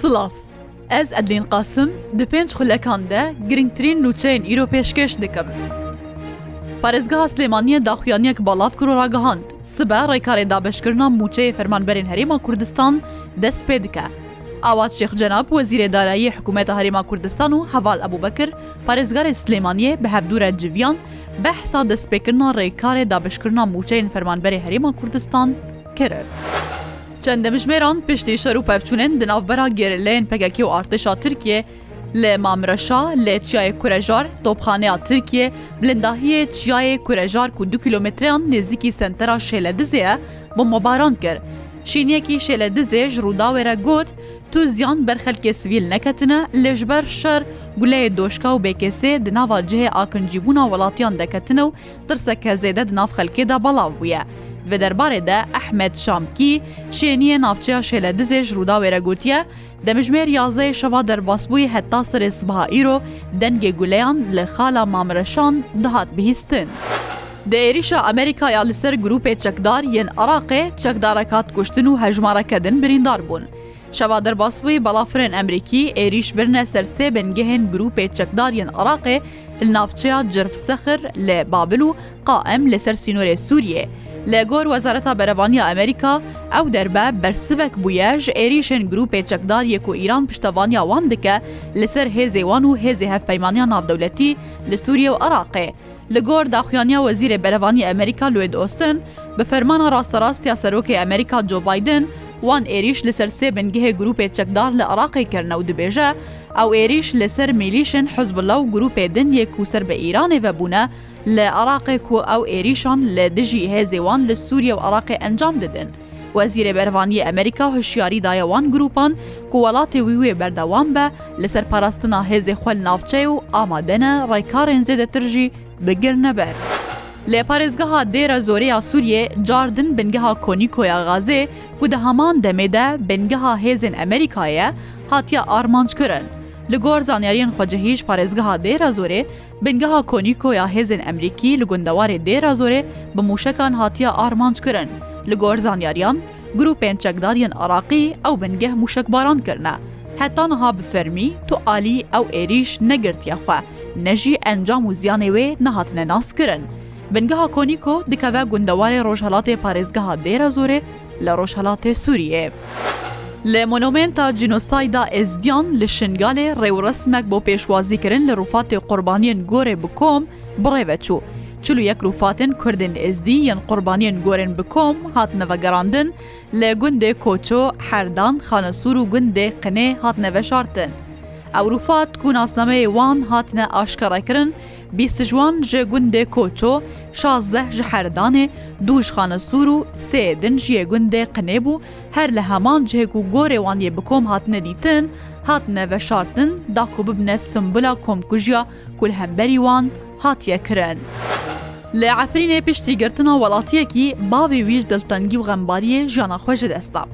Silav. Ez Edlîn Qasim di pênc xulekan de girngtirîn nûçeyên îro pêşkêş dikim. Parêzgeha Silêmaniyê daxuyaniyek balav kir û ragihand, sibe rêkarê dabeşkirina mûçeyê fermanberên Herêma Kurdistan dest pê dike. Awad Şêx Cenab Wezîrê Darayiyê Hikûmeta Herêma Kurdistan û Heval Ebûbekir, parêzgarê Silêmaniyê bi hevdû re civiyan, Behsa destpêkirina rêkarê dabişkirina mûçeyên Fermanberê Herêma Kurdistan kir. Çend demjimêran piştî şer û pevçûnên di navbera gerîleyên pkk û artêşa Tirkiyê li Mamreşa lê Çiyayê Kurejar, topxaneya Tirkiyê bilindahiyê Çiyayê Kurejar ku du kîlometreyan nêzîkî sentera Şêledizê ye, bombebaran kir. Şîniyekî Şêledizê ji Rûdawê re got, Tu ziyan ber xelkê sivîl neketine lê ji ber şer, guleyê doşka û bêkêsê di nava cihê akincîbûna welatiyan de ketine û tirseke zêde di nav xelkê de belav bûye. Di vê derbarê de Ehmed Şamkî, şêniyê navçeya Şêledizê ji Rûdawê re gotiye, Demijimêr yazdeyê şeva derbasbûyî heta serê sibiha îro dengê guleyan li Xala Mam Reşan dihat bihîstin. Di êrîşa Amerîkaya li ser grûpê çekdar yên Iraqê, çekdarek hat kuştin û hejmareke din birîndar bûn. Şeva derbasbûyî balafirên Emrîkî êrîş birine ser sê bingehên grûpê çekdar yên Iraqê li navçeya Cirf Sexir li Babil û Qaem li ser sînorê Sûriyê. Li gor Wezareta Berevaniya Amerîka, ew derbe bersivek bûye ji êrîşên grûpê çekdar yê ku Îran piştevaniya wan dike li ser hêzê wan û hêzê hevpeymaniya navdewletî li Sûriye û Iraqê. Li gor daxuyaniya Wezîrê Berevanî Amerîka Lloyd Austin, bi fermana rasterast ya Serokê Amerîka Joe Biden, wan êrîş li ser sê bingehê grûpê çekdar li Iraqê kirine û dibêje, Ew êrîş li ser mîlîşên Hizbullah û grûpê din yê ku ser bi Îranê ve bûne li Iraqê ku ew êrîşan li dijî hêzê wan li Sûriye û Iraqê encam didin. Wezîrê Berevandiyê Amerîka hişyarî daye wan grûpan ku welatê wî wê berdewam be li ser parastina hêzê xwe li navçeyê û amade ne rêkarên zêdetir jî bigirine ber. Li parêzgeha Dêra Zorê ya Sûriyê car din bingeha Konîko ya Gazê ku di heman demê de bingeha hêzên Amerîkayê ye, hatiye armanc kirin. Li gor zanyariyên xwecihî ji parêzgeha Dêra Zorê Bingeha Konîko ya hêzên Emrîkî li gundewarê Dêrazorê bi mûşekan hatiye armanckirin. Li gor zanyariyan, grûpên çekdar yên Iraqî ew bingeh mûşekbaran kirine. Heta niha bi fermî tu alî ew êrîş negirtiye xwe, ne jî encam û ziyanê wê nehatine naskirin. Bingeha Konîko dikeve gundewarê rojhelatê parêzgeha Dêrazorê li Rojhilatê Sûriyê. Li Monumenta Jînosayda Êzdiyan li Şingalê rêwresmek bo pêşwazîkirin li rûfatê qurbaniyên gorê bi kom bi rê ve çû. Çil û yek rûfatên Kurdên Êzdî yên qurbaniyên gorên bi kom hatine vegerandin, li gundê Koço, Herdan, Xanesûr û gundê Qinê hatine veşartin. Ew rûfat ku nasnameyê wan hatine aşkarekirin, Bîst ciwan ji gundê Koço, şazdeh ji Heridanê, dû ji Xanesûr û sê din jî yê gundê Qinê bû, her li heman cihê ku gorê wan yê bi kom hatine dîtin, hatine veşartin da ku bibine simbula komkujiya ku li hemberî wan hatiye kirin. Li Efrînê piştî girtina welatiyekî, bavê wî ji diltengî û xembariyê jiyana xwe ji dest da.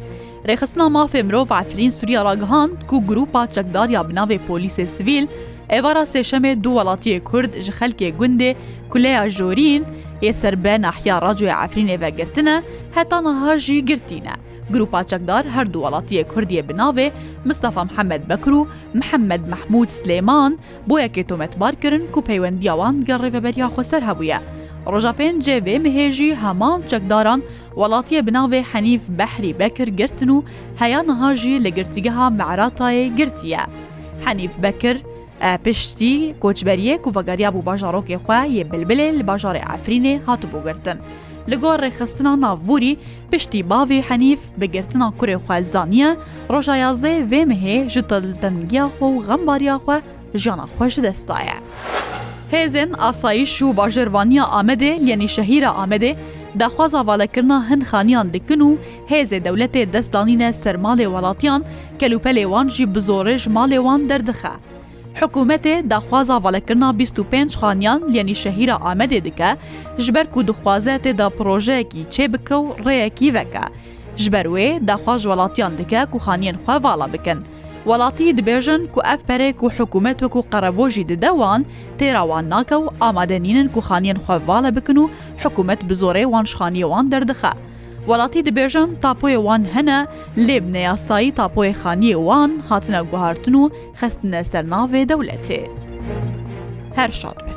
Rêxistina Mafê Mirov Efrîn Sûriya ragihand ku grûpa çekdar ya bi navê Polîsê Sivîl êvara Sêşemê du welatiyê Kurd ji xelkê gundê Kuleya Jorîn yê ser be nahiya Racoyê Efrînê ve girtine, heta niha jî girtî ne. Grûpa çekdar her du welatiyê Kurd yê bi navê Mistefa Mihemed Bekir û Mihemed Mehmûd Silêman bo yekê tometbar kirin ku peywendiya wan gel Rêveberiya Xweser hebûye. Roja pêncê vê mehê jî heman çekdaran Welatiyê bi navê Henîf Behrî Bekir girtin û heya niha jî li girtîgeha Me'ratayê girtî ye. Henîf Bekir piştî koçberiyê ku vegeriyabû bajarokê xwe yê Bilbilê li bajarê Efrînê hatibû girtin. Li gor rêxistina navborî piştî bavê Henîf bi girtina kurê xwe zaniye roja yazdeyê vê mehê ji diltengiya xwe û xembariya xwe Jana xwe ji dest daye. Hêzên asayîş û bajêrvaniya Amedê yanî şehîra Amedê daxwaza valekirina hin xaniyan dikin û hêzê dewletê dest danîne ser malê welatiyan, kelûpelê wan jî bi zorê ji malê wan derdixe. Hikûmetê daxwaza valekirina bîst û pênc xaniyan yanî şehîra Amedê dike ji ber ku dixwaze tê de projeyekî çêbike û rêyekî veke. Ji ber wê daxwaz ji welatiyan dike ku xaniyên xwe vala bikin. Welatî dibêjin ku ev perê ku hikûmet wekû qerebojî dide wan, têra wan nake û amade nînin ku xaniyên xwe vale bikin û hikûmet bi zorê wan ji xaniyê wan derdixe. Welatî dibêjin tapoyê wan hene lê bi neyasayî tapoyê xaniyê wan hatine guhartin û xestine ser navê dewletê. Her şad bin.